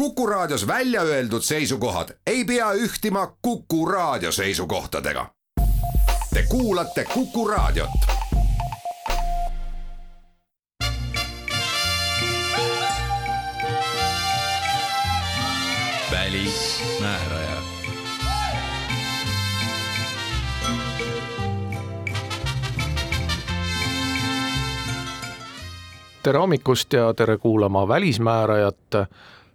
Kuku Raadios välja öeldud seisukohad ei pea ühtima Kuku Raadio seisukohtadega. Te kuulate Kuku Raadiot. välismääraja tere hommikust ja tere kuulama Välismäärajat.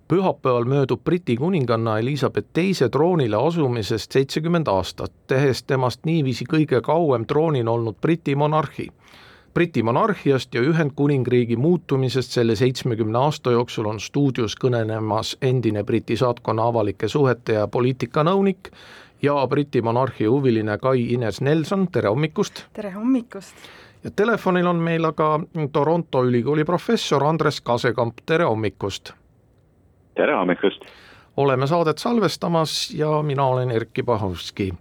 Pühapäeval möödub Briti kuninganna Elizabeth teise troonile asumisest seitsekümmend aastat, tehes temast niiviisi kõige kauem troonil olnud Briti monarhi. Briti monarhiast ja Ühendkuningriigi muutumisest selle seitsmekümne aasta jooksul on stuudios kõnelemas endine Briti saatkonna avalike suhete ja poliitikanõunik ja Briti monarhi huviline Kai Ines Nelson, tere hommikust! tere hommikust! ja telefonil on meil aga Toronto ülikooli professor Andres Kasekamp, tere hommikust! Tere hommikust! oleme saadet salvestamas ja mina olen Erkki Pahovski.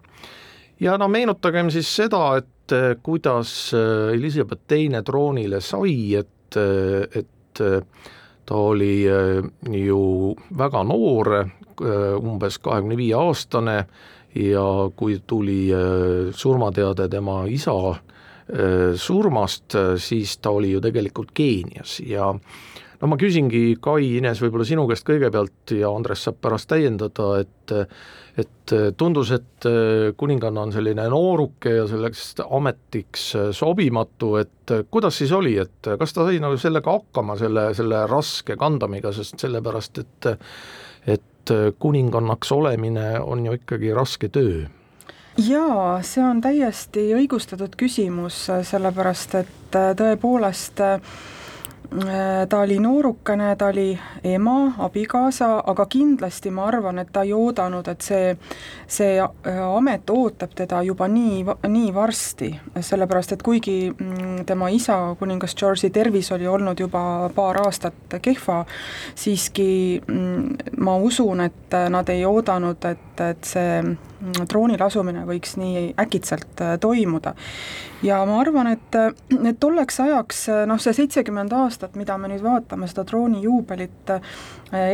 ja no meenutagem siis seda, et kuidas Elizabeth teine troonile sai, et, et ta oli ju väga noor, umbes kahekümne viie aastane ja kui tuli surmateade tema isa surmast, siis ta oli ju tegelikult Keenias ja no ma küsingi, Kai, Ines, võib-olla sinu käest kõigepealt ja Andres saab pärast täiendada, et et tundus, et kuninganna on selline nooruke ja selleks ametiks sobimatu, et kuidas siis oli, et kas ta sai nagu sellega hakkama, selle, selle raske kandamiga, sest sellepärast, et et kuningannaks olemine on ju ikkagi raske töö? Jaa, see on täiesti õigustatud küsimus, sellepärast et tõepoolest ta oli noorukene, ta oli ema, abikaasa, aga kindlasti ma arvan, et ta ei oodanud, et see, see amet ootab teda juba nii, nii varsti, sellepärast et kuigi mm, tema isa, kuningas George'i tervis oli olnud juba paar aastat kehva, siiski mm, ma usun, et nad ei oodanud, et, et see troonil asumine võiks nii äkitselt äh, toimuda. ja ma arvan, et, et tolleks ajaks noh, see seitsekümmend aastat, mida me nüüd vaatame, seda troonijuubelit, äh,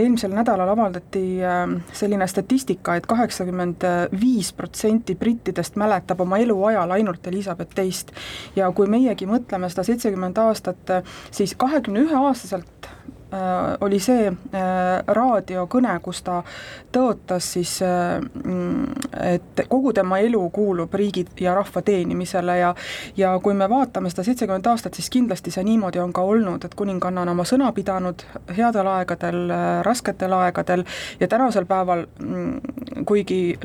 eelmisel nädalal avaldati äh, selline statistika et, et kaheksakümmend viis protsenti brittidest mäletab oma eluajal ainult Elizabeth teist. ja kui meiegi mõtleme seda seitsekümmend aastat, siis kahekümne ühe aastaselt Äh, oli see äh, raadiokõne, kus ta tõotas siis, äh, et kogu tema elu kuulub riigi ja rahva teenimisele ja ja kui me vaatame seda seitsekümmend aastat, siis kindlasti see niimoodi on ka olnud, et kuninganna on oma sõna pidanud headel aegadel, rasketel aegadel ja tänasel päeval, mm, kuigi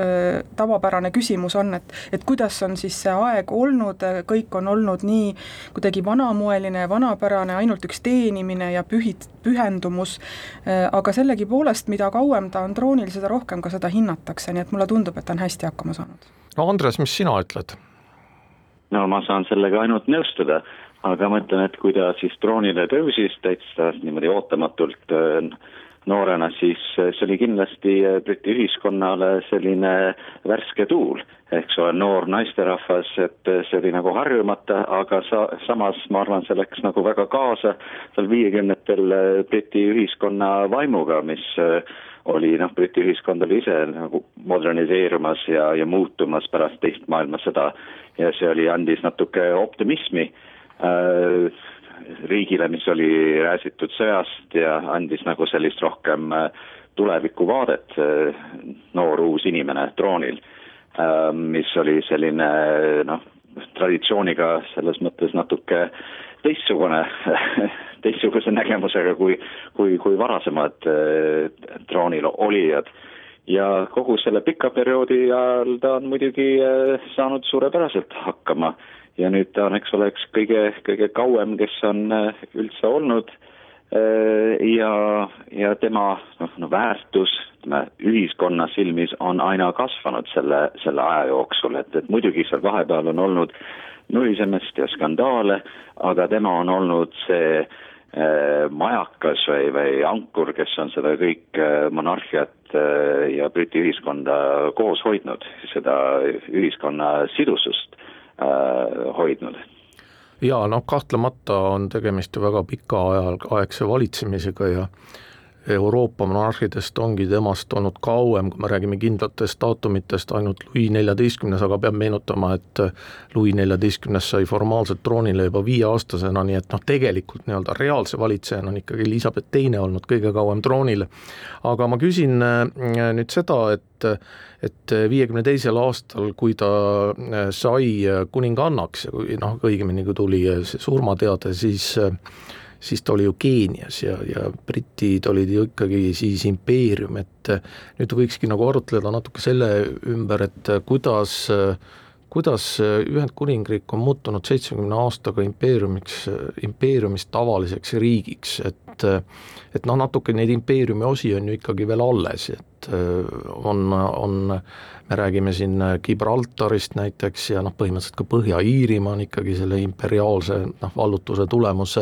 tavapärane küsimus on, et et kuidas on siis see aeg olnud, kõik on olnud nii kuidagi vanamoeline ja vanapärane, ainult üks teenimine ja pühid, pühid pühendumus, äh, aga sellegipoolest, mida kauem ta on troonil, seda rohkem ka seda hinnatakse, nii et mulle tundub, et ta on hästi hakkama saanud. no Andres, mis sina ütled? no ma saan sellega ainult nõustuda, aga ma ütlen, et kui ta siis troonile tõusis täitsa niimoodi ootamatult äh, noorena, siis see oli kindlasti Briti ühiskonnale selline värske tuul. Eks ole, noor naisterahvas, et see oli nagu harjumata, aga sa-, samas ma arvan, see läks nagu väga kaasa seal viiekümnetel äh, Briti ühiskonna vaimuga, mis oli noh, Briti ühiskond oli ise nagu moderniseerumas ja, ja muutumas pärast teist maailmasõda. Ja see oli, andis natuke optimismi äh, riigile, mis oli rääsitud sõjast ja andis nagu sellist rohkem äh, tulevikuvaadet, noor uus inimene troonil Ähm, mis oli selline noh, traditsiooniga selles mõttes natuke teistsugune teistsuguse nägemusega kui, kui, kui varasemad äh, troonil olijad. ja kogu selle pika perioodi ajal ta on muidugi äh, saanud suurepäraselt hakkama ja nüüd ta on, eks ole, üks kõige, kõige kauem, kes on äh, üldse olnud. Ja, ja tema noh, no väärtus ütleme, ühiskonna silmis on aina kasvanud selle, selle aja jooksul, et, et muidugi seal vahepeal on olnud nuisemist ja skandaale, aga tema on olnud see äh, majakas või, või ankur, kes on seda kõik äh, monarhiat äh, ja Briti ühiskonda koos hoidnud, seda ühiskonna sidusust äh, hoidnud. Jaa, noh kahtlemata on tegemist ju väga pikaaegse valitsemisega ja Euroopa monarhidest ongi temast olnud kauem, kui me räägime kindlatest daatumitest, ainult Louis neljateistkümnes, aga peab meenutama, et Louis neljateistkümnes sai formaalselt troonile juba viieaastasena, nii et noh, tegelikult nii-öelda reaalse valitsejana on ikkagi Elizabeth Teine olnud kõige kauem troonil. aga ma küsin äh, nüüd seda, et et viiekümne teisel aastal, kui ta äh, sai kuningannaks ja kui noh, õigemini kui tuli see surmateade, siis siis ta oli ju Keenias ja, ja britid olid ju ikkagi siis impeerium, et nüüd võikski nagu arutleda natuke selle ümber, et kuidas kuidas Ühendkuningriik on muutunud seitsmekümne aastaga impeeriumiks, impeeriumist tavaliseks riigiks, et et noh, natuke neid impeeriumi osi on ju ikkagi veel alles, et on, on me räägime siin Gibraltarist näiteks ja noh, põhimõtteliselt ka Põhja-Iirimaa on ikkagi selle imperiaalse noh, vallutuse tulemus,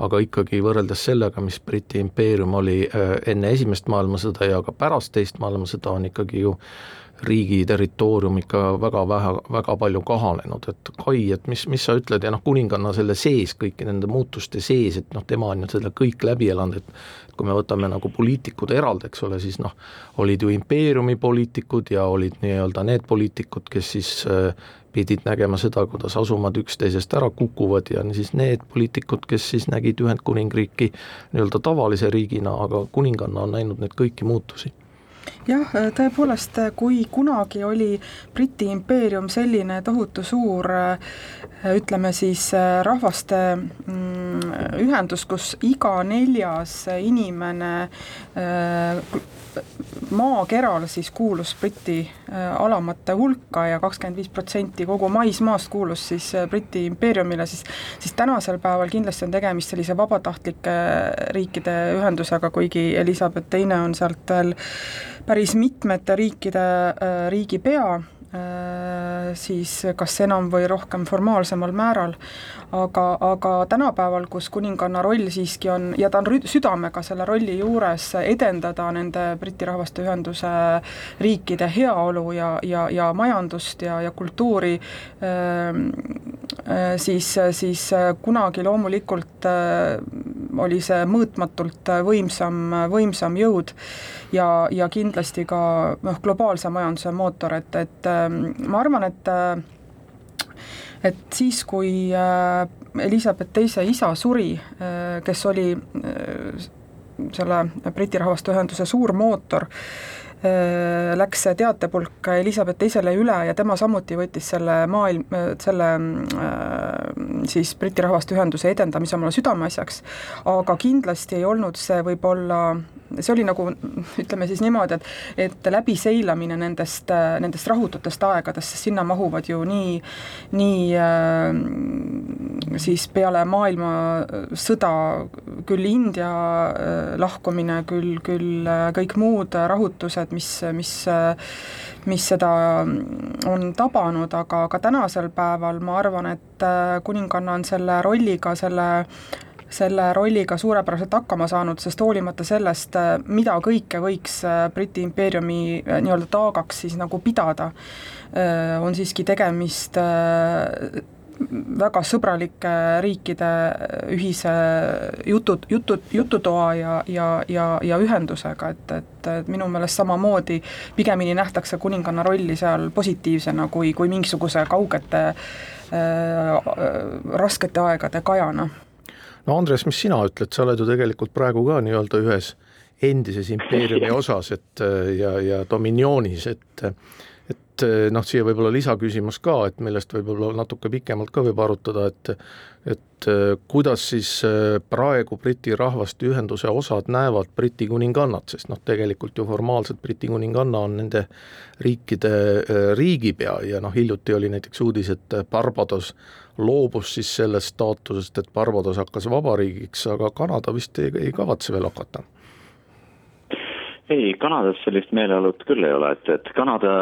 aga ikkagi võrreldes sellega, mis Briti impeerium oli äh, enne Esimest maailmasõda ja ka pärast Teist maailmasõda, on ikkagi ju riigi territoorium ikka väga vähe, väga palju kahanenud, et Kai, et mis, mis sa ütled ja noh, kuninganna selle sees, kõiki nende muutuste sees, et noh, tema on ju selle kõik läbi elanud, et kui me võtame nagu poliitikud eraldi, eks ole, siis noh, olid ju impeeriumi poliitikud ja olid nii-öelda need poliitikud, kes siis äh, pidid nägema seda, kuidas asumad üksteisest ära kukuvad ja siis need poliitikud, kes siis nägid Ühendkuningriiki nii-öelda tavalise riigina, aga kuninganna on näinud neid kõiki muutusi jah, tõepoolest, kui kunagi oli Briti impeerium selline tohutu suur ütleme siis rahvaste mm, ühendus, kus iga neljas inimene maakeral siis kuulus Briti alamate hulka ja kakskümmend viis protsenti kogu maismaast kuulus siis Briti impeeriumile, siis siis tänasel päeval kindlasti on tegemist sellise vabatahtlike riikide ühendusega, kuigi Elizabeth Teine on sealt veel päris mitmete riikide äh, riigipea, äh, siis kas enam või rohkem formaalsemal määral, aga, aga tänapäeval, kus kuninganna roll siiski on, ja ta on südamega selle rolli juures, edendada nende Briti Rahvaste Ühenduse riikide heaolu ja, ja, ja majandust ja, ja kultuuri, ähm, äh, siis, siis kunagi loomulikult oli see mõõtmatult võimsam, võimsam jõud ja, ja kindlasti ka noh, globaalse majanduse mootor, et, et ma arvan, et äh, et siis, kui äh, Elizabeth teise isa suri, äh, kes oli selle Briti Rahvaste Ühenduse suur mootor, läks see teatepulk Elizabeth teisele üle ja tema samuti võttis selle maailm, selle siis Briti Rahvaste Ühenduse edendamise omale südameasjaks, aga kindlasti ei olnud see võib-olla see oli nagu ütleme siis niimoodi, et et läbiseilamine nendest, nendest rahututest aegadest, sest sinna mahuvad ju nii, nii äh, siis peale maailmasõda küll India äh, lahkumine, küll, küll äh, kõik muud rahutused, mis, mis mis seda on tabanud, aga ka tänasel päeval ma arvan, et kuninganna on selle rolliga, selle selle rolliga suurepäraselt hakkama saanud, sest hoolimata sellest, äh, mida kõike võiks äh, Briti impeeriumi äh, nii-öelda taagaks siis nagu pidada, on siiski tegemist väga sõbralike riikide ühise jutu, jutu, jututoa ja, ja, ja, ja ühendusega, et, et, et minu meelest samamoodi pigemini nähtakse kuninganna rolli seal positiivsena kui, kui mingisuguse kaugete äh, raskete aegade kajana no Andres, mis sina ütled, sa oled ju tegelikult praegu ka nii-öelda ühes endises impeeriumi osas, et ja, ja dominionis, et et noh, siia võib-olla lisaküsimus ka, et millest võib-olla natuke pikemalt ka võib arutada, et et kuidas siis praegu Briti Rahvaste Ühenduse osad näevad Briti kuningannat, sest noh, tegelikult ju formaalselt Briti kuninganna on nende riikide riigipea ja noh, hiljuti oli näiteks uudis, et Barbados loobus siis sellest staatusest, et Barbados hakkas vabariigiks, aga Kanada vist ei, ei kavatse veel hakata? ei, Kanadas sellist meeleolut küll ei ole, et, et Kanada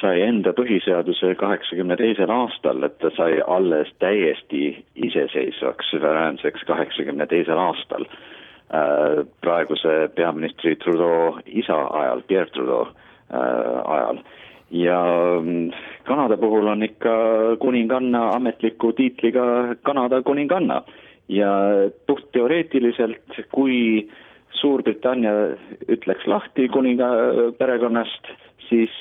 sai enda põhiseaduse kaheksakümne teisel aastal, et ta sai alles täiesti iseseisvaks, suveräänseks kaheksakümne teisel aastal. Äh, praeguse peaministri Trudeau isa ajal, Pierre Trudeau äh, ajal. Ja mm, Kanada puhul on ikka kuninganna ametliku tiitliga Kanada kuninganna. Ja puht teoreetiliselt, kui Suurbritannia ütleks lahti kuninga perekonnast, siis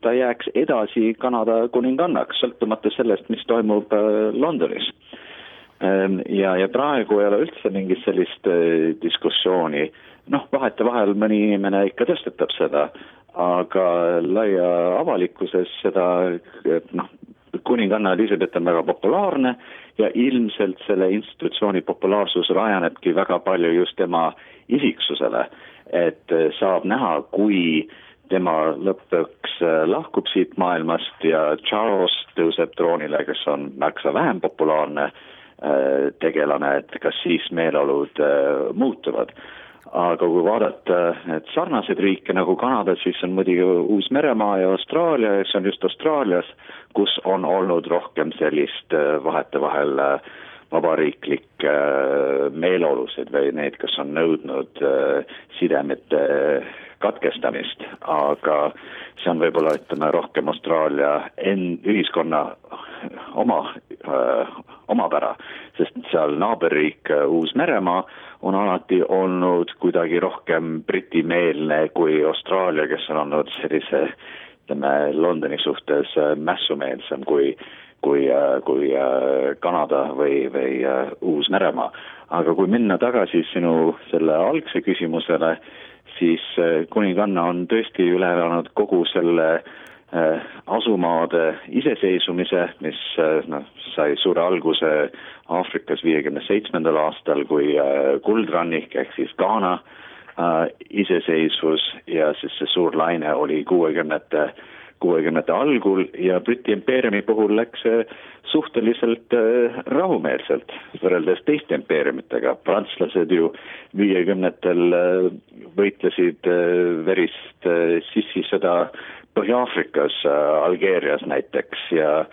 ta jääks edasi Kanada kuningannaks, sõltumata sellest, mis toimub Londonis. ja, ja praegu ei ole üldse mingit sellist diskussiooni, noh, vahetevahel mõni inimene ikka tõstetab seda, aga laia avalikkuses seda noh, kuninganna Elizabeth on väga populaarne ja ilmselt selle institutsiooni populaarsus rajanebki väga palju just tema isiksusele. et saab näha, kui tema lõpuks lahkub siit maailmast ja Charles tõuseb troonile, kes on märksa vähem populaarne äh, tegelane, et kas siis meeleolud äh, muutuvad. Aga kui vaadata need sarnaseid riike nagu Kanada, siis on muidugi Uus-Meremaa ja Austraalia ja see on just Austraalias, kus on olnud rohkem sellist äh, vahetevahel äh, vabariiklikke äh, meeleolusid või neid, kes on nõudnud sidemete katkestamist, aga see on võib-olla ütleme rohkem Austraalia en-, ühiskonna oma, omapära, sest seal naaberriik Uus-Meremaa on alati olnud kuidagi rohkem britimeelne kui Austraalia, kes on olnud sellise ütleme, Londoni suhtes äh, mässumeelsem kui kui, äh, kui äh, Kanada või, või Uus-Meremaa. aga kui minna tagasi sinu selle algse küsimusele, siis kuninganna on tõesti üle elanud kogu selle äh, Äh, asumaade iseseisvumise, mis äh, noh, sai suure alguse Aafrikas viiekümne seitsmendal aastal, kui äh, kuldrannik ehk siis Ghana iseseisvus ja siis see suur laine oli kuuekümnete, kuuekümnendate algul ja Briti impeeriumi puhul läks see suhteliselt rahumeelselt võrreldes teiste impeeriumitega, prantslased ju viiekümnendatel võitlesid verist sissisõda Põhja-Aafrikas, äh, Algeerias näiteks ja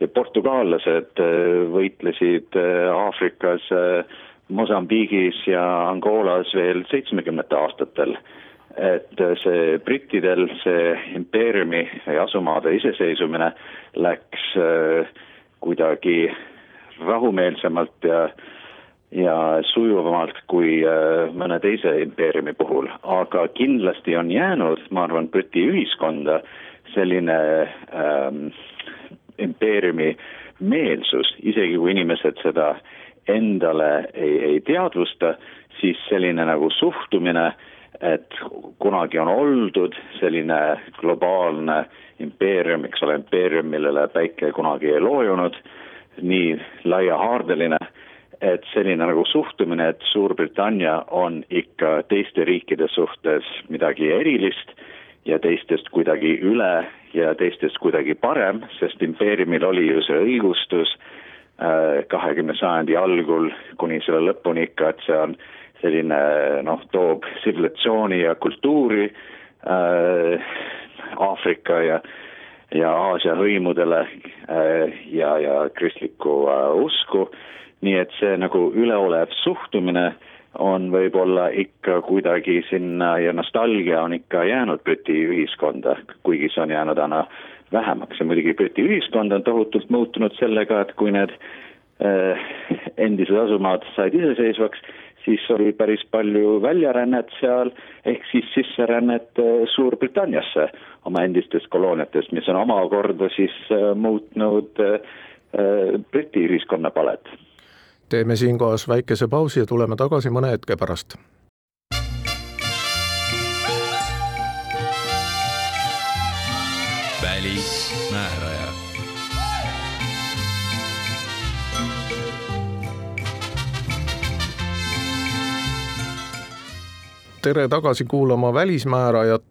ja portugaallased äh, võitlesid äh, Aafrikas Mosambiigis ja Angolas veel seitsmekümnendate aastatel. Et see brittidel, see impeeriumi asumaade iseseisvumine läks kuidagi rahumeelsemalt ja ja sujuvamalt kui mõne teise impeeriumi puhul, aga kindlasti on jäänud, ma arvan, Briti ühiskonda selline ähm, impeeriumi meelsus, isegi kui inimesed seda endale ei, ei teadvusta, siis selline nagu suhtumine, et kunagi on oldud selline globaalne impeerium, eks ole, impeerium, millele päike kunagi ei loojunud, nii laiahaardeline, et selline nagu suhtumine, et Suurbritannia on ikka teiste riikide suhtes midagi erilist ja teistest kuidagi üle ja teistest kuidagi parem, sest impeeriumil oli ju see õigustus äh, kahekümne sajandi algul kuni selle lõpuni ikka, et see on selline noh, toob tsivilisatsiooni ja kultuuri äh, Aafrika ja ja Aasia hõimudele äh, ja, ja kristlikku äh, usku, nii et see nagu üleolev suhtumine on võib-olla ikka kuidagi sinna ja nostalgia on ikka jäänud Briti ühiskonda, kuigi see on jäänud aina vähemaks. Ja muidugi Briti ühiskond on tohutult muutunud sellega, et kui need äh, endised asumaad said iseseisvaks, siis oli päris palju väljarännet seal, ehk siis sisserännet äh, Suurbritanniasse oma endistest kolooniatest, mis on omakorda siis äh, muutnud äh Briti ühiskonna palet teeme siinkohas väikese pausi ja tuleme tagasi mõne hetke pärast. Tere tagasi kuulama Välismäärajat,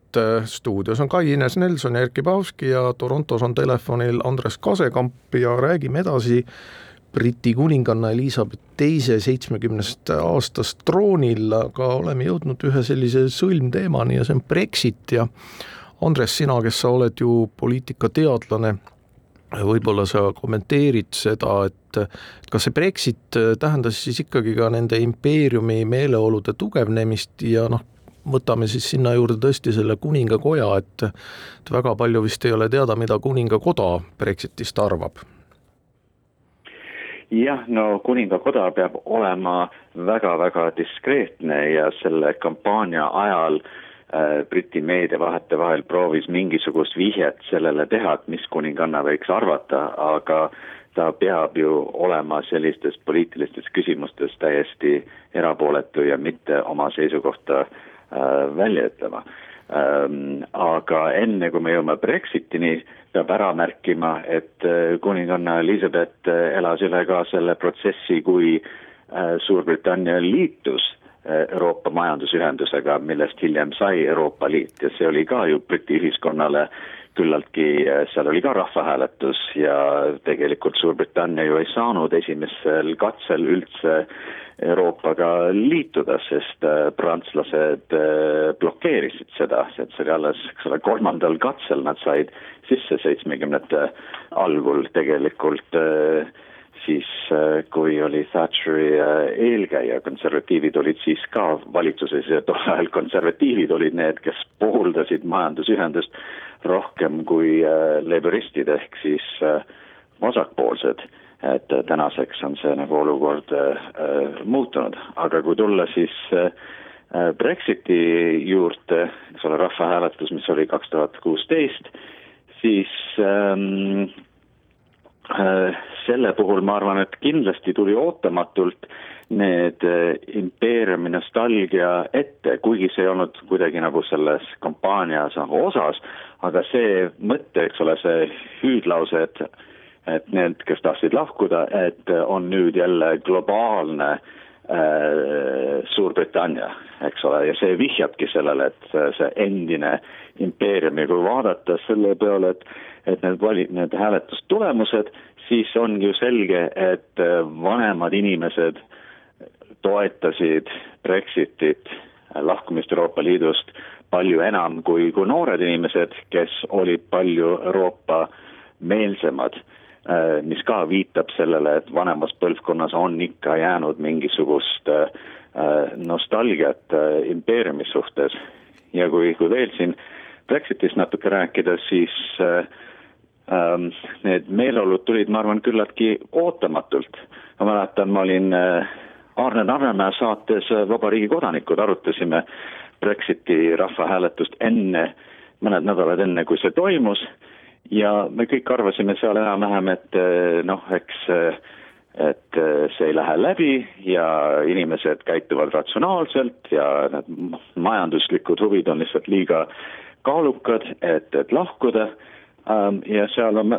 stuudios on Kai-Ines Nelson ja Erkki Paavski ja Torontos on telefonil Andres Kasekamp ja räägime edasi Briti kuninganna Elizabeth teise seitsmekümnest aastast troonil, aga oleme jõudnud ühe sellise sõlmteemani ja see on Brexit ja Andres, sina, kes sa oled ju poliitikateadlane, võib-olla sa kommenteerid seda, et kas see Brexit tähendas siis ikkagi ka nende impeeriumi meeleolude tugevnemist ja noh, võtame siis sinna juurde tõesti selle kuningakoja, et et väga palju vist ei ole teada, mida kuningakoda Brexitist arvab. Jah, no kuningakoda peab olema väga-väga diskreetne ja selle kampaania ajal äh, Briti meedia vahetevahel proovis mingisugust vihjet sellele teha, et mis kuninganna võiks arvata, aga ta peab ju olema sellistes poliitilistes küsimustes täiesti erapooletu ja mitte oma seisukohta äh, välja ütlema ähm,. aga enne, kui me jõuame Brexitini, peab ära märkima, et äh, kuninganna Elizabeth äh, elas üle ka selle protsessi, kui äh, Suurbritannia liitus Euroopa Majandusühendusega, millest hiljem sai Euroopa Liit ja see oli ka ju Briti ühiskonnale küllaltki, seal oli ka rahvahääletus ja tegelikult Suurbritannia ju ei saanud esimesel katsel üldse Euroopaga liituda, sest äh, prantslased äh, blokeerisid seda, et see oli alles, eks ole, kolmandal katsel nad said sisse seitsmekümnendate algul tegelikult äh, siis kui oli Thatcheri eelkäija, konservatiivid olid siis ka valitsuses ja tol ajal konservatiivid olid need, kes pooldasid majandusühendust rohkem kui laboristid ehk siis vasakpoolsed. Et tänaseks on see nagu olukord äh, muutunud, aga kui tulla siis äh, Brexiti juurde, eks ole, rahvahääletus, mis oli kaks tuhat kuusteist, siis ähm, äh, selle puhul ma arvan, et kindlasti tuli ootamatult need äh, impeeriumi nostalgia ette, kuigi see ei olnud kuidagi nagu selles kampaanias nagu osas, aga see mõte, eks ole, see hüüdlause, et et need, kes tahtsid lahkuda, et on nüüd jälle globaalne äh, Suurbritannia, eks ole, ja see vihjabki sellele, et see endine impeerium ja kui vaadata selle peale, et et need vali-, need hääletustulemused, siis on ju selge, et vanemad inimesed toetasid Brexitit, lahkumist Euroopa Liidust palju enam kui, kui noored inimesed, kes olid palju Euroopa meelsemad Äh, mis ka viitab sellele, et vanemas põlvkonnas on ikka jäänud mingisugust äh, nostalgiat äh, impeeriumi suhtes. ja kui, kui veel siin Brexitist natuke rääkida, siis need meeleolud tulid, ma arvan, küllaltki ootamatult. ma mäletan, ma olin Aarne Narvemäe saates Vabariigi kodanikud, arutasime Brexiti rahvahääletust enne, mõned nädalad enne, kui see toimus ja me kõik arvasime seal enam-vähem, et eh, noh, eks et see ei lähe läbi ja inimesed käituvad ratsionaalselt ja need majanduslikud huvid on lihtsalt liiga kaalukad, et, et lahkuda. Ähm, ja seal on,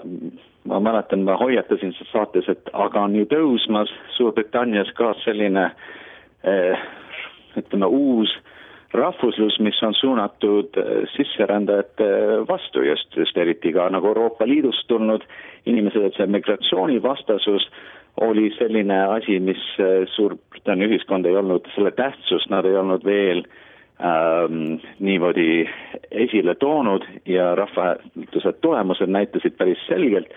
ma mäletan, ma hoiatasin saates, et aga on ju tõusmas Suurbritannias ka selline ütleme, uus rahvuslus, mis on suunatud äh, sisserändajate vastu, just, just eriti ka nagu Euroopa Liidust tulnud inimesed, et see migratsioonivastasus oli selline asi, mis äh, Suurbritannia ühiskond ei olnud, selle tähtsust nad ei olnud veel ähm, niimoodi esile toonud ja rahvahääletuse tulemused näitasid päris selgelt,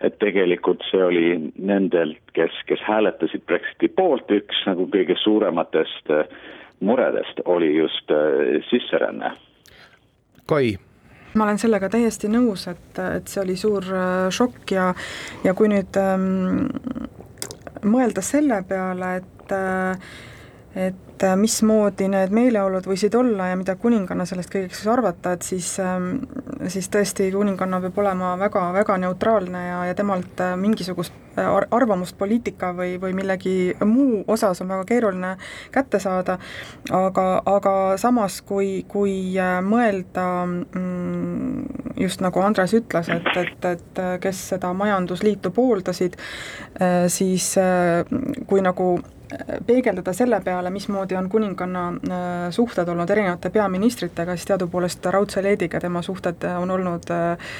et tegelikult see oli nendel, kes, kes hääletasid Brexiti poolt, üks nagu kõige suurematest äh, muredest oli just äh, sisseränne. Kai ma olen sellega täiesti nõus, et, et see oli suur äh, šokk ja, ja kui nüüd ähm, mõelda selle peale, et äh, et äh, mismoodi need meeleolud võisid olla ja mida kuninganna sellest kõigest siis arvata, et siis, ähm, siis tõesti kuninganna peab olema väga-väga neutraalne ja, ja temalt äh, mingisugust äh, arvamust poliitika või, või millegi muu osas on väga keeruline kätte saada, aga, aga samas, kui, kui mõelda mm, just nagu Andres ütles, et, et, et kes seda majandusliitu pooldasid, siis kui nagu peegeldada selle peale, mismoodi on kuninganna äh, suhted olnud erinevate peaministritega, siis teadupoolest Raudse leediga tema suhted on olnud äh,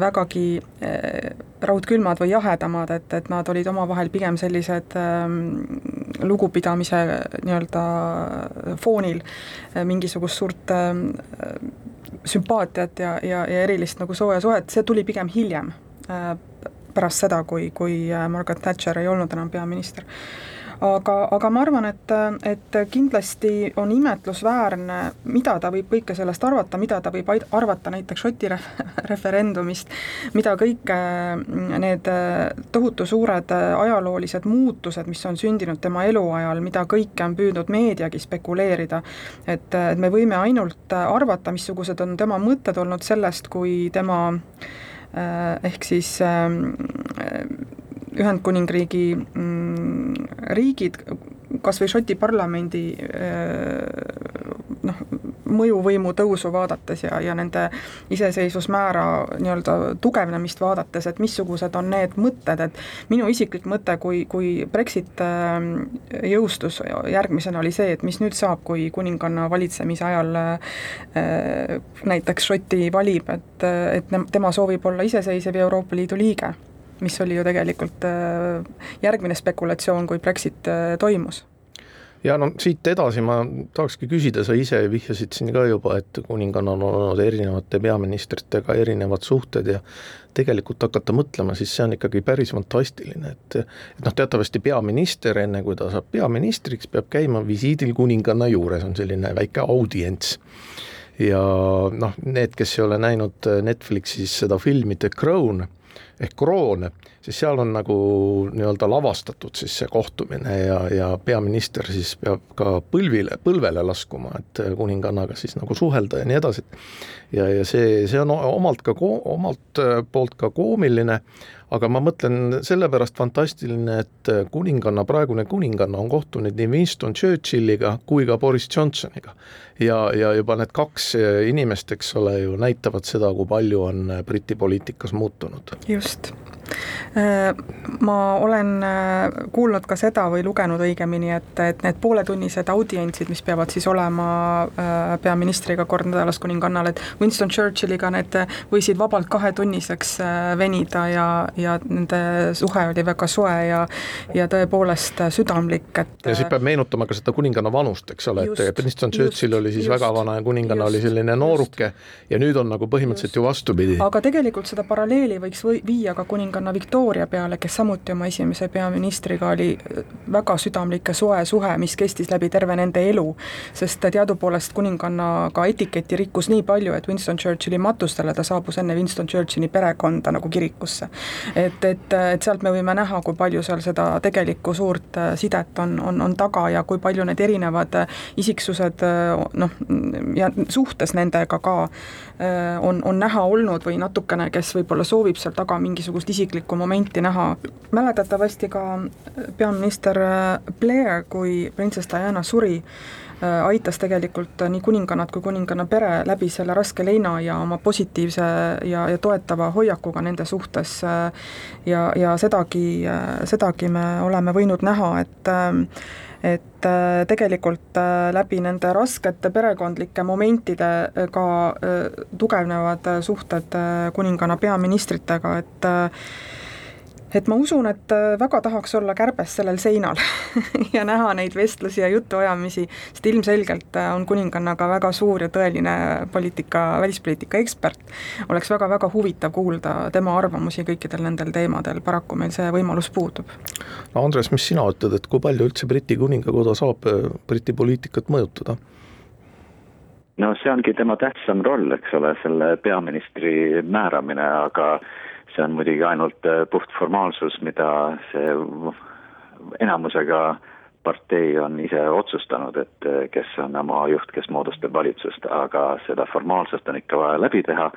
vägagi äh, raudkülmad või jahedamad, et, et nad olid omavahel pigem sellised ähm, lugupidamise nii-öelda foonil mingisugust suurt sümpaatiat ja, ja, ja erilist nagu sooja suhet, see tuli pigem hiljem, pärast seda, kui, kui Margaret Thatcher ei olnud enam peaminister aga, aga ma arvan, et, et kindlasti on imetlusväärne, mida ta võib kõike sellest arvata, mida ta võib arvata näiteks Šoti ref referendumist, mida kõike need tohutu suured ajaloolised muutused, mis on sündinud tema eluajal, mida kõike on püüdnud meediagi spekuleerida, et, et me võime ainult arvata, missugused on tema mõtted olnud sellest, kui tema eh, ehk siis eh, Ühendkuningriigi mm, riigid, kas või Šoti parlamendi eh, noh, mõjuvõimu tõusu vaadates ja, ja nende iseseisvusmäära nii-öelda tugevnemist vaadates, et missugused on need mõtted, et minu isiklik mõte, kui, kui Brexit äh, jõustus järgmisena, oli see, et mis nüüd saab, kui kuninganna valitsemise ajal äh, näiteks Šoti valib, et, et tema soovib olla iseseisev Euroopa Liidu liige mis oli ju tegelikult äh, järgmine spekulatsioon, kui Brexit toimus. Ja no siit edasi ma tahakski küsida, sa ise vihjasid siin ka juba, et kuningannal on olnud erinevate peaministritega erinevad suhted ja tegelikult hakata mõtlema, siis see on ikkagi päris fantastiline, et et noh, teatavasti peaminister, enne kui ta saab peaministriks, peab käima visiidil kuninganna juures, on selline väike audients. Ja noh, need, kes ei ole näinud Netflixis seda filmi The Crown ehk Kroon, siis seal on nagu nii-öelda lavastatud siis see kohtumine ja, ja peaminister siis peab ka põlvile, põlvele laskuma, et kuningannaga siis nagu suhelda ja nii edasi. Ja, ja see, see on omalt ka, omalt poolt ka koomiline, aga ma mõtlen sellepärast fantastiline, et kuninganna, praegune kuninganna on kohtunud nii Winston Churchilliga kui ka Boris Johnsoniga. ja, ja juba need kaks inimest, eks ole ju, näitavad seda, kui palju on Briti poliitikas muutunud. just Äh, ma olen äh, kuulnud ka seda või lugenud õigemini, et, et need pooletunnised audientsid, mis peavad siis olema äh, peaministriga kord nädalas kuningannal, et Winston Churchilliga need võisid vabalt kahetunniseks venida ja, ja nende suhe oli väga soe ja ja tõepoolest südamlik, et ja siis peab meenutama ka seda kuninganna vanust, eks ole, et Winston Churchill just, oli siis just, väga vana ja kuninganna just, oli selline nooruke just. ja nüüd on nagu põhimõtteliselt just. ju vastupidi. aga tegelikult seda paralleeli võiks või, viia ka kuninganna kuninganna Victoria peale, kes samuti oma esimese peaministriga oli väga südamlik ja soe suhe, mis kestis läbi terve nende elu. sest teadupoolest kuningannaga etiketi rikkus nii palju, et Winston Churchilli matustele ta saabus enne Winston Churchilli perekonda nagu kirikusse. et, et, et sealt me võime näha, kui palju seal seda tegelikku suurt sidet on, on, on taga ja kui palju need erinevad isiksused noh, ja suhtes nendega ka on, on näha olnud või natukene, kes võib-olla soovib seal taga mingisugust isiklikku momenti näha. mäletatavasti ka peaminister Blair, kui printsess Diana suri, aitas tegelikult nii kuningannat kui kuninganna pere läbi selle raske leina ja oma positiivse ja, ja toetava hoiakuga nende suhtes ja, ja sedagi, sedagi me oleme võinud näha, et et tegelikult läbi nende raskete perekondlike momentide ka tugevnevad suhted kuninganna peaministritega, et et ma usun, et äh, väga tahaks olla kärbes sellel seinal ja näha neid vestlusi ja jutuajamisi, sest ilmselgelt äh, on kuningannaga väga suur ja tõeline poliitika, välispoliitika ekspert. oleks väga-väga huvitav kuulda tema arvamusi kõikidel nendel teemadel, paraku meil see võimalus puudub. no Andres, mis sina ütled, et kui palju üldse Briti kuningakoda saab äh, Briti poliitikat mõjutada? no see ongi tema tähtsam roll, eks ole, selle peaministri määramine, aga see on muidugi ainult äh, puht formaalsus, mida see enamusega partei on ise otsustanud, et äh, kes on oma juht, kes moodustab valitsust, aga seda formaalsust on ikka vaja läbi teha.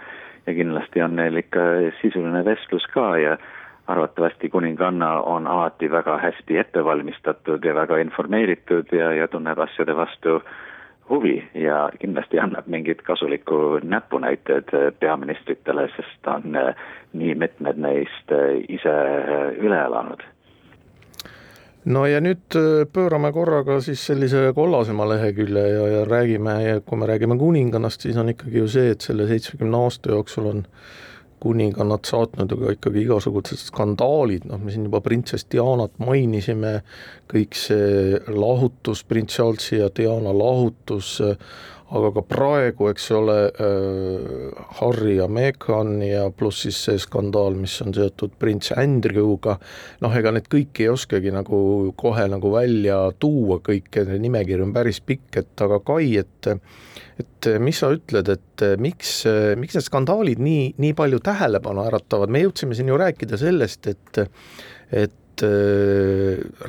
Ja kindlasti on neil ikka sisuline vestlus ka ja arvatavasti kuninganna on alati väga hästi ette valmistatud ja väga informeeritud ja, ja tunneb asjade vastu äh, huvi ja kindlasti annab mingit kasulikku näpunäited peaministritele, sest on eh, nii mitmed neist eh, ise eh, üle elanud. no ja nüüd pöörame korraga siis sellise kollasema lehekülje ja, ja räägime, kui me räägime kuningannast, siis on ikkagi ju see, et selle seitsmekümne aasta jooksul on kuningannad saatnud ka ikkagi igasugused skandaalid, noh, me siin juba printsess Dianat mainisime, kõik see lahutus, prints Charlesi ja Diana lahutus, aga ka praegu, eks ole äh,, Harry ja Meghan ja pluss siis see skandaal, mis on seotud prints Andrewga, noh, ega need kõiki ei oskagi nagu kohe nagu välja tuua, kõike, nimekiri on päris pikk, et aga Kai, et et mis sa ütled, et miks, miks need skandaalid nii, nii palju tähelepanu äratavad, me jõudsime siin ju rääkida sellest, et et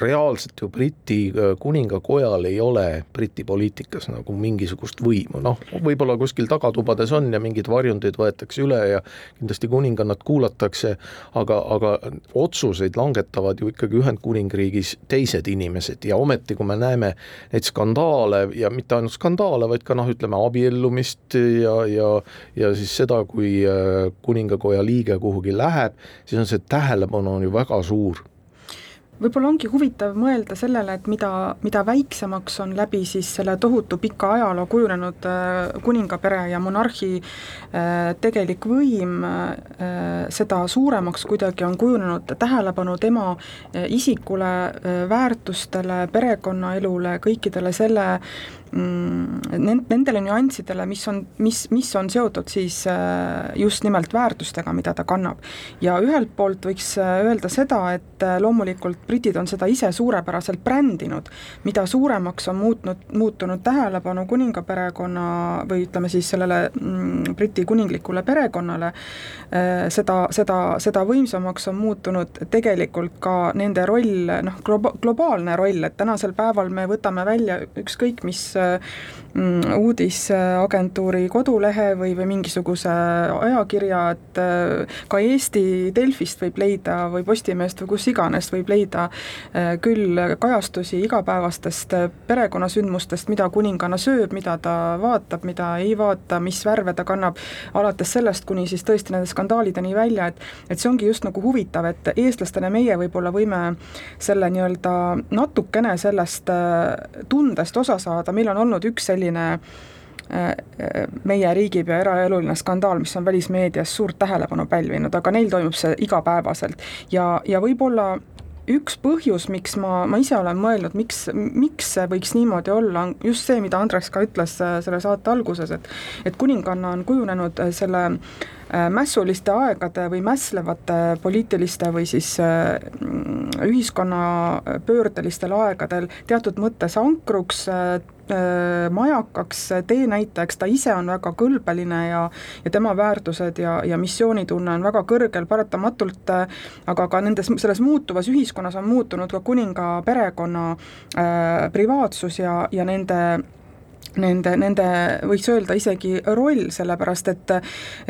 reaalselt ju Briti äh, kuningakojal ei ole Briti poliitikas nagu mingisugust võimu, noh, võib-olla kuskil tagatubades on ja mingid varjundid võetakse üle ja kindlasti kuningannat kuulatakse, aga, aga otsuseid langetavad ju ikkagi Ühendkuningriigis teised inimesed. Ja ometi, kui me näeme neid skandaale ja mitte ainult skandaale, vaid ka noh, ütleme abiellumist ja, ja ja siis seda, kui äh, kuningakoja liige kuhugi läheb, siis on see tähelepanu on ju väga suur võib-olla ongi huvitav mõelda sellele, et mida, mida väiksemaks on läbi siis selle tohutu pika ajaloo kujunenud äh, kuningapere ja monarhi äh, tegelik võim, äh, seda suuremaks kuidagi on kujunenud tähelepanu tema isikule, väärtustele, perekonnaelule, kõikidele selle nendele nüanssidele, mis on, mis, mis on seotud siis just nimelt väärtustega, mida ta kannab. ja ühelt poolt võiks öelda seda, et loomulikult britid on seda ise suurepäraselt brändinud, mida suuremaks on muutnud, muutunud tähelepanu kuningaperekonna või ütleme siis sellele mm, Briti kuninglikule perekonnale, äh, seda, seda, seda võimsamaks on muutunud tegelikult ka nende roll, noh, globa-, globaalne roll, et tänasel päeval me võtame välja ükskõik mis mm, uudisagentuuri kodulehe või, või mingisuguse ajakirja, et äh, ka Eesti Delfist võib leida või Postimehest või kus iganes võib leida äh, küll kajastusi igapäevastest äh, perekonnasündmustest, mida kuninganna sööb, mida ta vaatab, mida ei vaata, mis värve ta kannab, alates sellest kuni siis tõesti nende skandaalideni välja, et et see ongi just nagu huvitav, et eestlastena meie võib-olla võime selle nii-öelda natukene sellest äh, tundest osa saada, meil on olnud üks selline meie riigipea eraeluline skandaal, mis on välismeedias suurt tähelepanu pälvinud, aga neil toimub see igapäevaselt. Ja, ja võib-olla üks põhjus, miks ma, ma ise olen mõelnud, miks, miks see võiks niimoodi olla, on just see, mida Andres ka ütles äh, selle saate alguses, et et kuninganna on kujunenud äh, selle äh, mässuliste aegade või mässlevate poliitiliste või siis ühiskonna pöördelistel aegadel teatud mõttes ankruks, Äh, majakaks, teenäitajaks, ta ise on väga kõlbeline ja ja tema väärtused ja, ja missioonitunne on väga kõrgel paratamatult, äh, aga ka nendes, selles muutuvas ühiskonnas on muutunud ka kuninga perekonna äh, privaatsus ja, ja nende nende, nende võiks öelda isegi roll, sellepärast et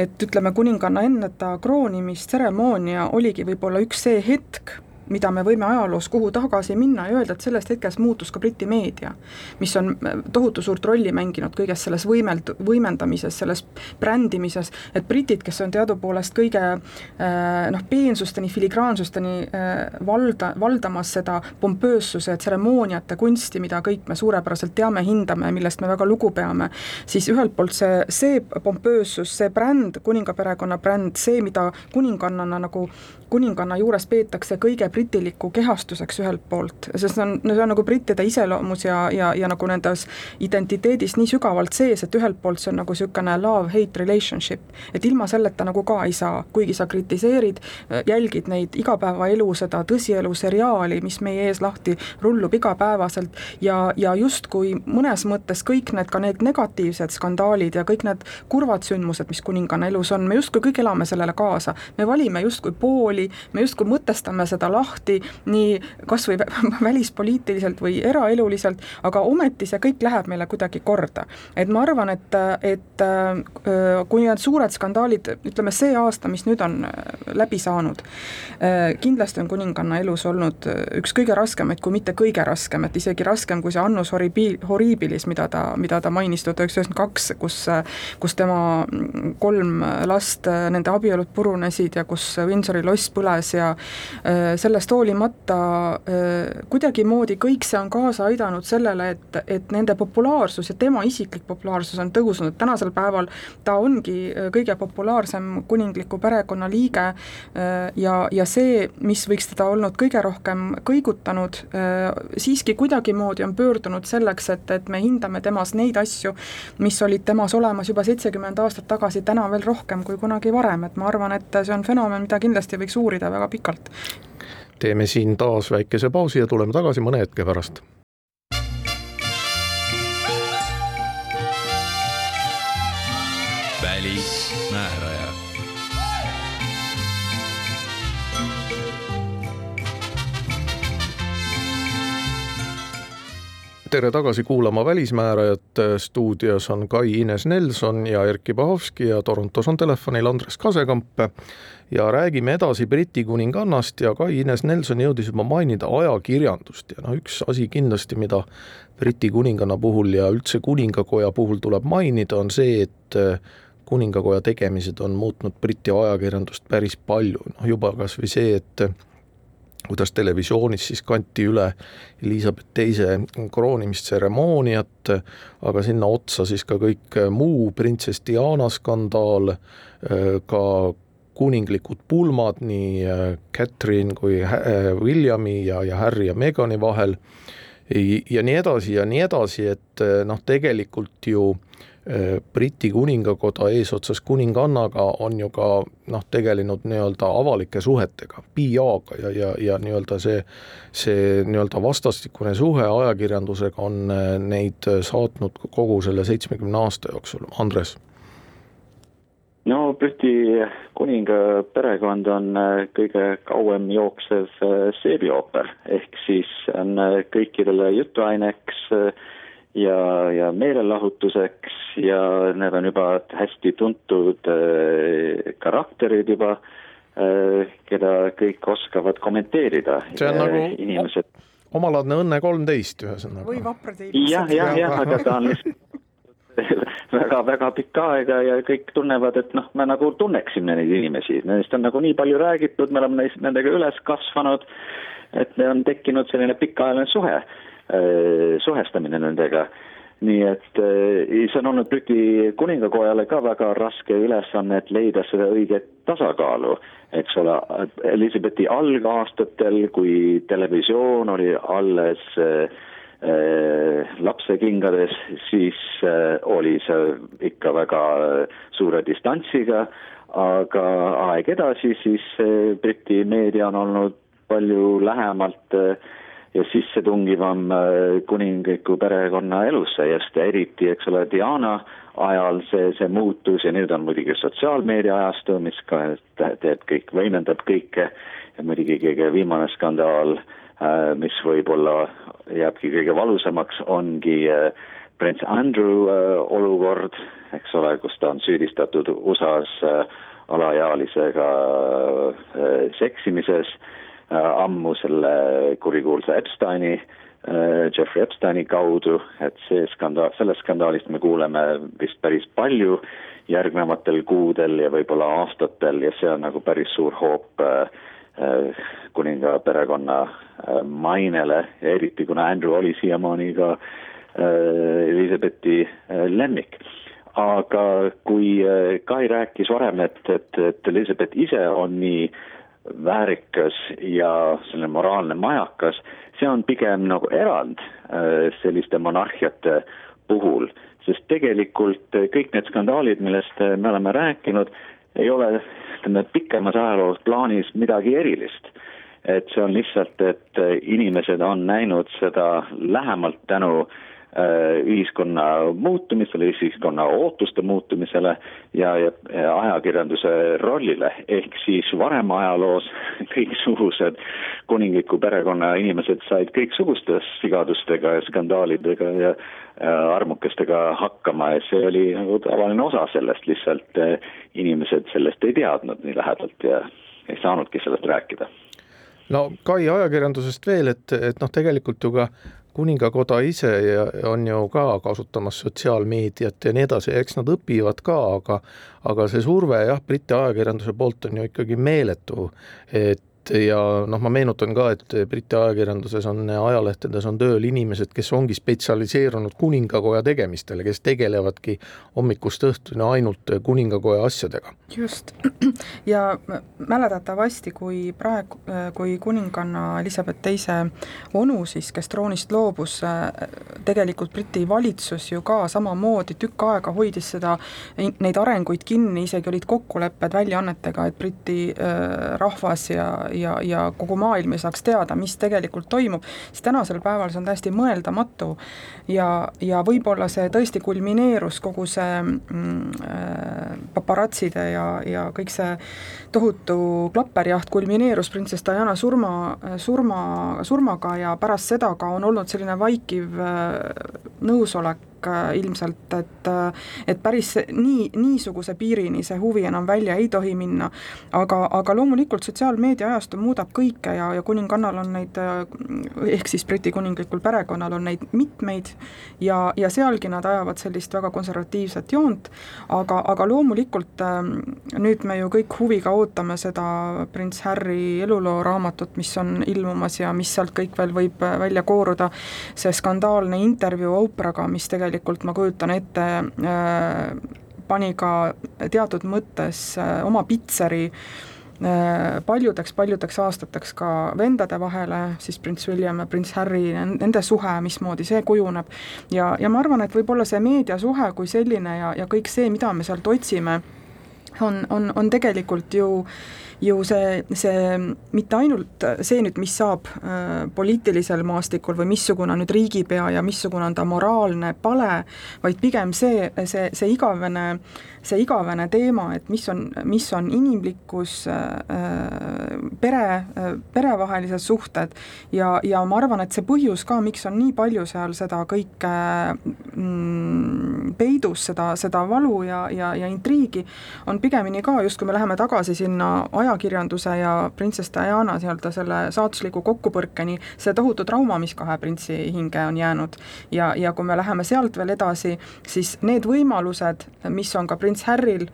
et ütleme, kuninganna enne ta kroonimistseremoonia oligi võib-olla üks see hetk, mida me võime ajaloos kuhu tagasi minna ja öelda, et sellest hetkest muutus ka Briti meedia, mis on äh, tohutu suurt rolli mänginud kõiges selles võimeld-, võimendamises, selles brändimises, et britid, kes on teadupoolest kõige äh, noh, peensusteni, filigraansusteni äh, valda, valdamas seda pompöössuse, tseremooniate kunsti, mida kõik me suurepäraselt teame, hindame, millest me väga lugu peame, siis ühelt poolt see, see pompöössus, see bränd, kuningaperekonna bränd, see, mida kuningannana nagu kuninganna juures peetakse kõige britiliku kehastuseks ühelt poolt, sest see on, see on nagu brittide iseloomus ja, ja, ja nagu nendes identiteedis nii sügavalt sees, et ühelt poolt see on nagu niisugune love-hate relationship, et ilma selleta nagu ka ei saa, kuigi sa kritiseerid, jälgid neid igapäevaelu, seda tõsielu seriaali, mis meie ees lahti rullub igapäevaselt ja, ja justkui mõnes mõttes kõik need, ka need negatiivsed skandaalid ja kõik need kurvad sündmused, mis kuninganna elus on, me justkui kõik elame sellele kaasa, me valime justkui pooli, rooli, me justkui mõtestame seda lahti nii kas või välispoliitiliselt või eraeluliselt, aga ometi see kõik läheb meile kuidagi korda. et ma arvan, et, et äh, kui need suured skandaalid, ütleme see aasta, mis nüüd on äh, läbi saanud, äh, kindlasti on kuninganna elus olnud üks kõige raskemaid, kui mitte kõige raskem, et isegi raskem kui see Annus Horribi-, Horribilis, mida ta, mida ta mainis tuhat üheksasada üheksakümmend kaks, kus, kus tema kolm last, nende abielud purunesid ja kus Windsori loss põles ja äh, selle sellest hoolimata kuidagimoodi kõik see on kaasa aidanud sellele, et, et nende populaarsus ja tema isiklik populaarsus on tõusnud, tänasel päeval ta ongi kõige populaarsem kuningliku perekonna liige ja, ja see, mis võiks teda olnud kõige rohkem kõigutanud, siiski kuidagimoodi on pöördunud selleks, et, et me hindame temas neid asju, mis olid temas olemas juba seitsekümmend aastat tagasi, täna veel rohkem kui kunagi varem, et ma arvan, et see on fenomen, mida kindlasti võiks uurida väga pikalt. teeme siin taas väikese pausi ja tuleme tagasi mõne hetke pärast. välismääraja tere tagasi kuulama Välismäärajat, stuudios on Kai Ines Nelson ja Erkki Bahovski ja Torontos on telefonil Andres Kasekamp. Ja räägime edasi Briti kuningannast ja Kai Ines Nelson jõudis juba mainida ajakirjandust. Ja noh, üks asi kindlasti, mida Briti kuninganna puhul ja üldse kuningakoja puhul tuleb mainida, on see, et kuningakoja tegemised on muutnud Briti ajakirjandust päris palju, noh juba kas või see, et kuidas televisioonis siis kanti üle Elizabeth teise kroonimistseremooniat, aga sinna otsa siis ka kõik muu printsess Diana skandaal, ka kuninglikud pulmad nii Catherine kui Williami ja, ja Harry ja Megani vahel. Ja nii edasi ja nii edasi, et noh, tegelikult ju äh, Äh, Briti kuningakoda eesotsas kuningannaga on ju ka noh, tegelenud nii-öelda avalike suhetega, PR-ga ja, ja, ja nii-öelda see, see nii-öelda vastastikune suhe ajakirjandusega on äh, neid saatnud kogu selle seitsmekümne aasta jooksul, Andres no Briti kuninga perekond on äh, kõige kauem jooksev seebiooper, ehk siis on kõikidele jutuaineks äh, ja, ja meelelahutuseks ja need on juba hästi tuntud äh, karakterid juba äh,, keda kõik oskavad kommenteerida. see on nagu inimesed. omalaadne Õnne kolmteist ühesõnaga. või vaprad eilsed. jah, jah, jah, aga ta on lihtsalt väga-väga pikka aega ja kõik tunnevad, et noh, me nagu tunneksime neid inimesi, nendest on nagu nii palju räägitud, me oleme neist, nendega üles kasvanud, et on tekkinud selline pikaajaline suhe suhestamine nendega. nii et see on olnud Briti kuningakojale ka väga raske ülesanne, et leida seda õiget tasakaalu, eks ole, Elizabethi algaastatel, kui televisioon oli alles äh, äh lapsekingades, siis äh, oli see ikka väga suure distantsiga, aga aeg edasi, siis äh, Briti meedia on olnud palju lähemalt äh, ja sissetungivam äh, kuningliku perekonna elusse, just eriti, eks ole, Diana ajal see, see muutus ja nüüd on muidugi sotsiaalmeedia ajastu, mis ka teeb kõik, võimendab kõike ja muidugi kõige viimane skandaal, äh, mis võib-olla jääbki kõige valusamaks, ongi äh, prints Andrew olukord, eks ole, kus ta on süüdistatud USA-s alaealisega seksimises Äh, ammu selle kurikuulsa Epsteini, äh, Jeffrey Epsteini kaudu, et see skandaal, sellest skandaalist me kuuleme vist päris palju järgnevatel kuudel ja võib-olla aastatel ja see on nagu päris suur hoop äh, kuninga perekonna mainele ja eriti kuna Andrew oli siiamaani ka Elizabethi lemmik. Aga kui Kai rääkis varem, et, et, et Elizabeth ise on nii äh, väärikas ja selline moraalne majakas, see on pigem nagu erand äh, selliste monarhiate puhul, sest tegelikult kõik need skandaalid, millest me oleme rääkinud, ei ole ütleme pikemas ajaloos plaanis midagi erilist. et see on lihtsalt, et inimesed on näinud seda lähemalt tänu äh, ühiskonna muutumisele, ühiskonna ootuste muutumisele ja, ja, ja ajakirjanduse rollile, ehk siis varem ajaloos kõiksugused kuningliku perekonna inimesed said kõiksuguste sigadustega ja skandaalidega ja armukestega hakkama ja see oli nagu tavaline osa sellest, lihtsalt äh, inimesed sellest ei teadnud nii lähedalt ja ei saanudki sellest rääkida. No Kai ajakirjandusest veel, et, et noh, tegelikult ju ka kuningakoda ise on ju ka kasutamas sotsiaalmeediat ja nii edasi, eks nad õpivad ka, aga aga see surve jah, Briti ajakirjanduse poolt on ju ikkagi meeletu, et ja noh, ma meenutan ka, et Briti ajakirjanduses on, ajalehtedes on tööl inimesed, kes ongi spetsialiseerunud kuningakoja tegemistele, kes tegelevadki hommikust õhtuni ainult kuningakoja asjadega. just, ja mäletatavasti, kui praegu, kui kuninganna Elizabeth teise onu siis, kes troonist loobus, tegelikult Briti valitsus ju ka samamoodi tükk aega hoidis seda, neid arenguid kinni, isegi olid kokkulepped väljaannetega, et Briti äh, rahvas ja, ja, ja kogu maailm ei saaks teada, mis tegelikult toimub, siis tänasel päeval see on täiesti mõeldamatu. ja, ja võib-olla see tõesti kulmineerus, kogu see mm, äh, paparatside ja, ja kõik see tohutu klapperjaht kulmineerus printsess Diana surma, surma, surmaga ja pärast seda ka on olnud selline vaikiv äh, nõusolek äh, ilmselt, et et päris nii, niisuguse piirini see huvi enam välja ei tohi minna, aga, aga loomulikult sotsiaalmeedia ajastu muudab kõike ja, ja kuningannal on neid, ehk siis Briti kuninglikul perekonnal on neid mitmeid ja, ja sealgi nad ajavad sellist väga konservatiivset joont, aga, aga loomulikult nüüd me ju kõik huviga ootame seda prints Harry eluloo raamatut, mis on ilmumas ja mis sealt kõik veel võib välja kooruda, see skandaalne intervjuu Oprah'ga, mis tegelikult ma kujutan ette, äh, pani ka teatud mõttes äh, oma pitseri paljudeks-paljudeks äh, aastateks ka vendade vahele, siis prints William ja prints Harry, nende suhe, mismoodi see kujuneb. ja, ja ma arvan, et võib-olla see meediasuhe kui selline ja, ja kõik see, mida me sealt otsime, on, on, on tegelikult ju ju see, see mitte ainult see nüüd, mis saab äh, poliitilisel maastikul või missugune on nüüd riigipea ja missugune on ta moraalne pale, vaid pigem see, see, see igavene äh, see igavene teema, et mis on, mis on inimlikkus, äh, pere, perevahelised suhted. Ja, ja ma arvan, et see põhjus ka, miks on nii palju seal seda kõike mm, peidus, seda, seda valu ja, ja, ja intriigi, on pigemini ka, just kui me läheme tagasi sinna ajakirjanduse ja printsess Diana nii-öelda selle saatusliku kokkupõrkeni, see tohutu trauma, mis kahe printsi hinge on jäänud. ja, ja kui me läheme sealt veel edasi, siis need võimalused, mis on ka prints Harryl,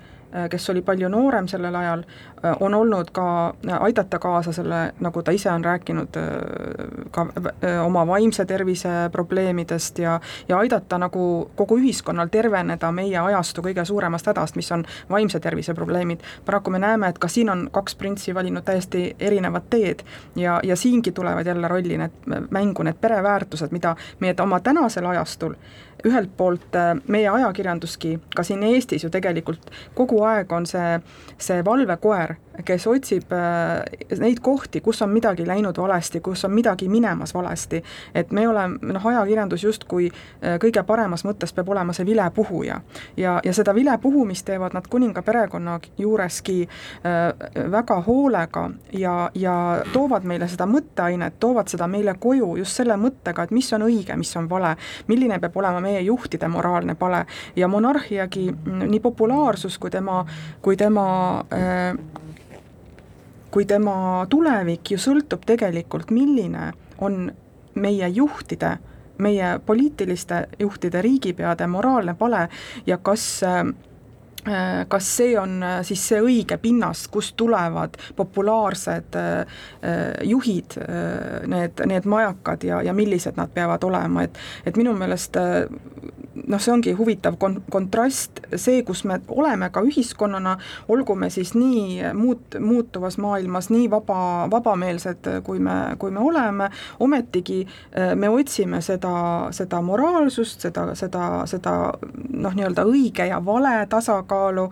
kes oli palju noorem sellel ajal, äh, on olnud ka äh, aidata kaasa selle, nagu ta ise on rääkinud, ka oma vaimse tervise probleemidest ja, ja aidata nagu kogu ühiskonnal terveneda meie ajastu kõige suuremast hädast, mis on vaimse tervise probleemid. paraku me näeme, et ka siin on kaks printsi valinud täiesti erinevad teed ja, ja siingi tulevad jälle rolli need, mängu need pereväärtused, mida meie oma tänasel ajastul ühelt poolt äh, meie ajakirjanduski, ka siin Eestis ju tegelikult kogu aeg on see, see valvekoer, kes otsib äh, neid kohti, kus on midagi läinud valesti, kus on midagi minemas valesti. et me oleme, noh, ajakirjandus justkui äh, kõige paremas mõttes peab olema see vilepuhuja. ja, ja seda vilepuhumist teevad nad kuninga perekonna juureski väga hoolega ja, ja toovad meile seda mõtteainet, toovad seda meile koju just selle mõttega, et mis on õige, mis on vale, milline peab olema meie juhtide moraalne pale ja monarhiagi nii populaarsus kui tema, kui tema äh, kui tema tulevik ju sõltub tegelikult, milline on meie juhtide, meie poliitiliste juhtide, riigipeade moraalne pale ja kas äh, Äh, kas see on äh, siis see õige pinnas, kust tulevad populaarsed äh, juhid, need, need majakad ja, ja millised nad peavad olema, et et minu meelest noh, see ongi huvitav kon-, kontrast, see, kus me oleme ka ühiskonnana, olgu me siis nii muut-, muutuvas maailmas nii vaba, vabameelsed, kui me, kui me oleme, ometigi me otsime seda, seda moraalsust, seda, seda, seda noh, nii-öelda õige ja vale tasakaalu,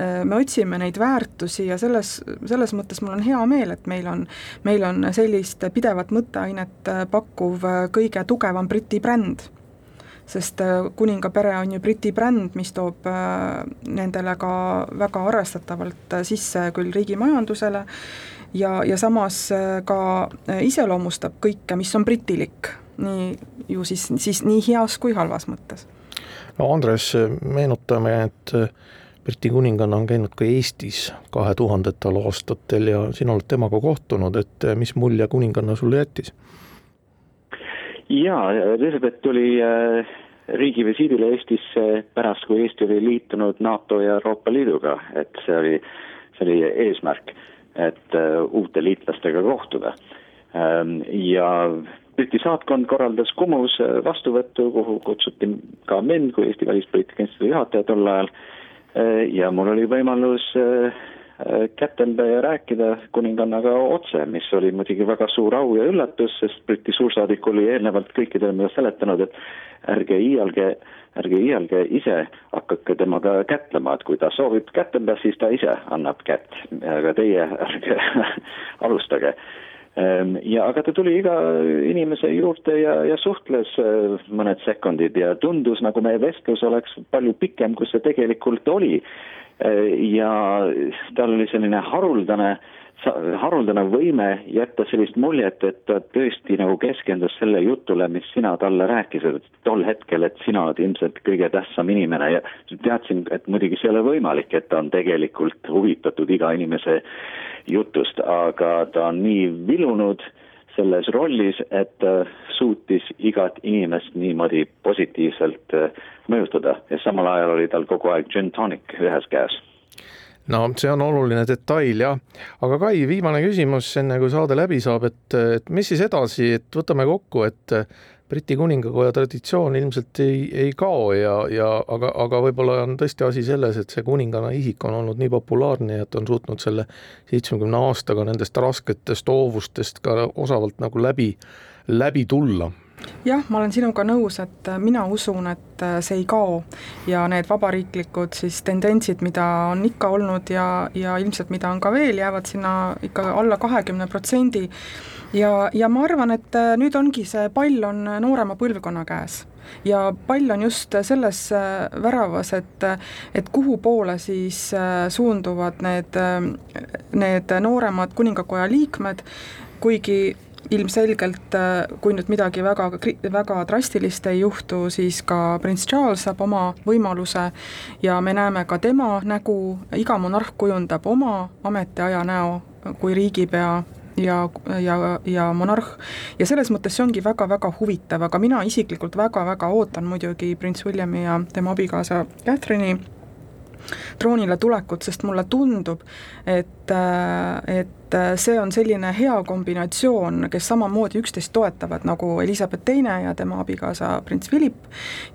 äh, me otsime neid väärtusi ja selles, selles mõttes mul on hea meel, et meil on, meil on sellist pidevat mõtteainet äh, pakkuv äh, kõige tugevam Briti bränd sest kuninga pere on ju Briti bränd, mis toob nendele ka väga arvestatavalt sisse küll riigi majandusele ja, ja samas ka iseloomustab kõike, mis on britilik, nii ju siis, siis nii heas kui halvas mõttes. no Andres, meenutame, et Briti kuninganna on käinud ka Eestis kahe tuhandetel aastatel ja sina oled temaga kohtunud, et mis mulje kuninganna sulle jättis? Jaa, Elizabeth tuli äh, riigivisiidile Eestisse pärast, kui Eesti oli liitunud NATO ja Euroopa Liiduga, et see oli, see oli eesmärk. et uute liitlastega kohtuda. Ähm, ja Briti saatkond korraldas Kumus vastuvõttu, kuhu kutsuti ka mind kui Eesti Välispoliitika Instituudi juhataja tol ajal ja mul oli võimalus Äh, kätelda ja rääkida kuningannaga otse, mis oli muidugi väga suur au ja üllatus, sest Briti suursaadik oli eelnevalt kõikidele meile seletanud, et ärge iialge, ärge iialge ise hakake temaga kätlema, et kui ta soovib kätelda, siis ta ise annab kätt, aga teie ärge alustage ja aga ta tuli iga inimese juurde ja, ja suhtles äh, mõned sekundid ja tundus, nagu meie vestlus oleks palju pikem, kui see tegelikult oli. Äh, ja tal oli selline haruldane äh, haruldane võime jätta sellist muljet, et ta tõesti nagu keskendus selle jutule, mis sina talle rääkisid tol hetkel, et sina oled ilmselt kõige tähtsam inimene ja teadsin, et muidugi see ei ole võimalik, et ta on tegelikult huvitatud iga inimese jutust, aga ta on nii vilunud selles rollis, et ta suutis igat inimest niimoodi positiivselt äh, mõjutada. Ja samal ajal oli tal kogu aeg gin tonic ühes käes no see on oluline detail jah, aga Kai, viimane küsimus, enne kui saade läbi saab, et, et mis siis edasi, et võtame kokku, et Briti kuningakoja traditsioon ilmselt ei, ei kao ja, ja aga, aga võib-olla on tõesti asi selles, et see kuninganna isik on olnud nii populaarne, et on suutnud selle seitsmekümne aastaga nendest rasketest hoovustest ka osavalt nagu läbi, läbi tulla jah, ma olen sinuga nõus, et äh, mina usun, et äh, see ei kao. Ja need vabariiklikud siis tendentsid, mida on ikka olnud ja, ja ilmselt mida on ka veel, jäävad sinna ikka alla kahekümne protsendi. ja, ja ma arvan, et äh, nüüd ongi see pall on noorema põlvkonna käes. Ja pall on just selles väravas, et, et kuhu poole siis suunduvad need, need nooremad kuningakoja liikmed, kuigi ilmselgelt äh, kui nüüd midagi väga, väga drastilist ei juhtu, siis ka prints Charles saab oma võimaluse ja me näeme ka tema nägu, iga monarh kujundab oma ametiaja näo kui riigipea ja, ja, ja monarh. ja selles mõttes see ongi väga-väga huvitav, aga mina isiklikult väga-väga ootan muidugi prints Williami ja tema abikaasa Catherine'i troonile tulekut, sest mulle tundub, et, äh, et äh, see on selline hea kombinatsioon, kes samamoodi üksteist toetavad, nagu Elizabeth Teine ja tema abikaasa prints Philip,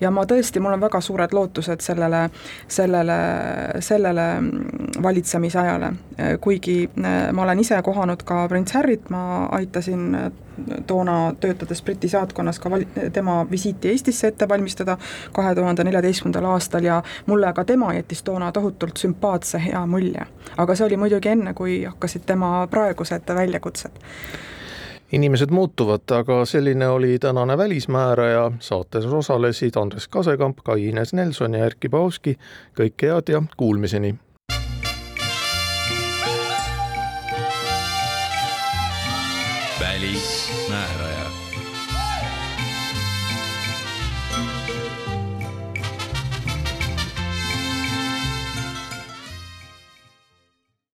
ja ma tõesti, mul on väga suured lootused sellele, sellele, sellele valitsemisajale, kuigi äh, ma olen ise kohanud ka prints Harryt, ma aitasin toona töötades Briti saatkonnas ka val-, tema visiiti Eestisse ette valmistada kahe tuhande neljateistkümnendal aastal ja mulle ka tema jättis toona tohutult sümpaatse hea mulje. aga see oli muidugi enne, kui hakkasid tema praegused väljakutsed inimesed muutuvad, aga selline oli tänane Välismääraja, saates osalesid Andres Kasekamp, Kai-Ines Nelson ja Erkki Paavski, kõike head ja kuulmiseni! välismääraja.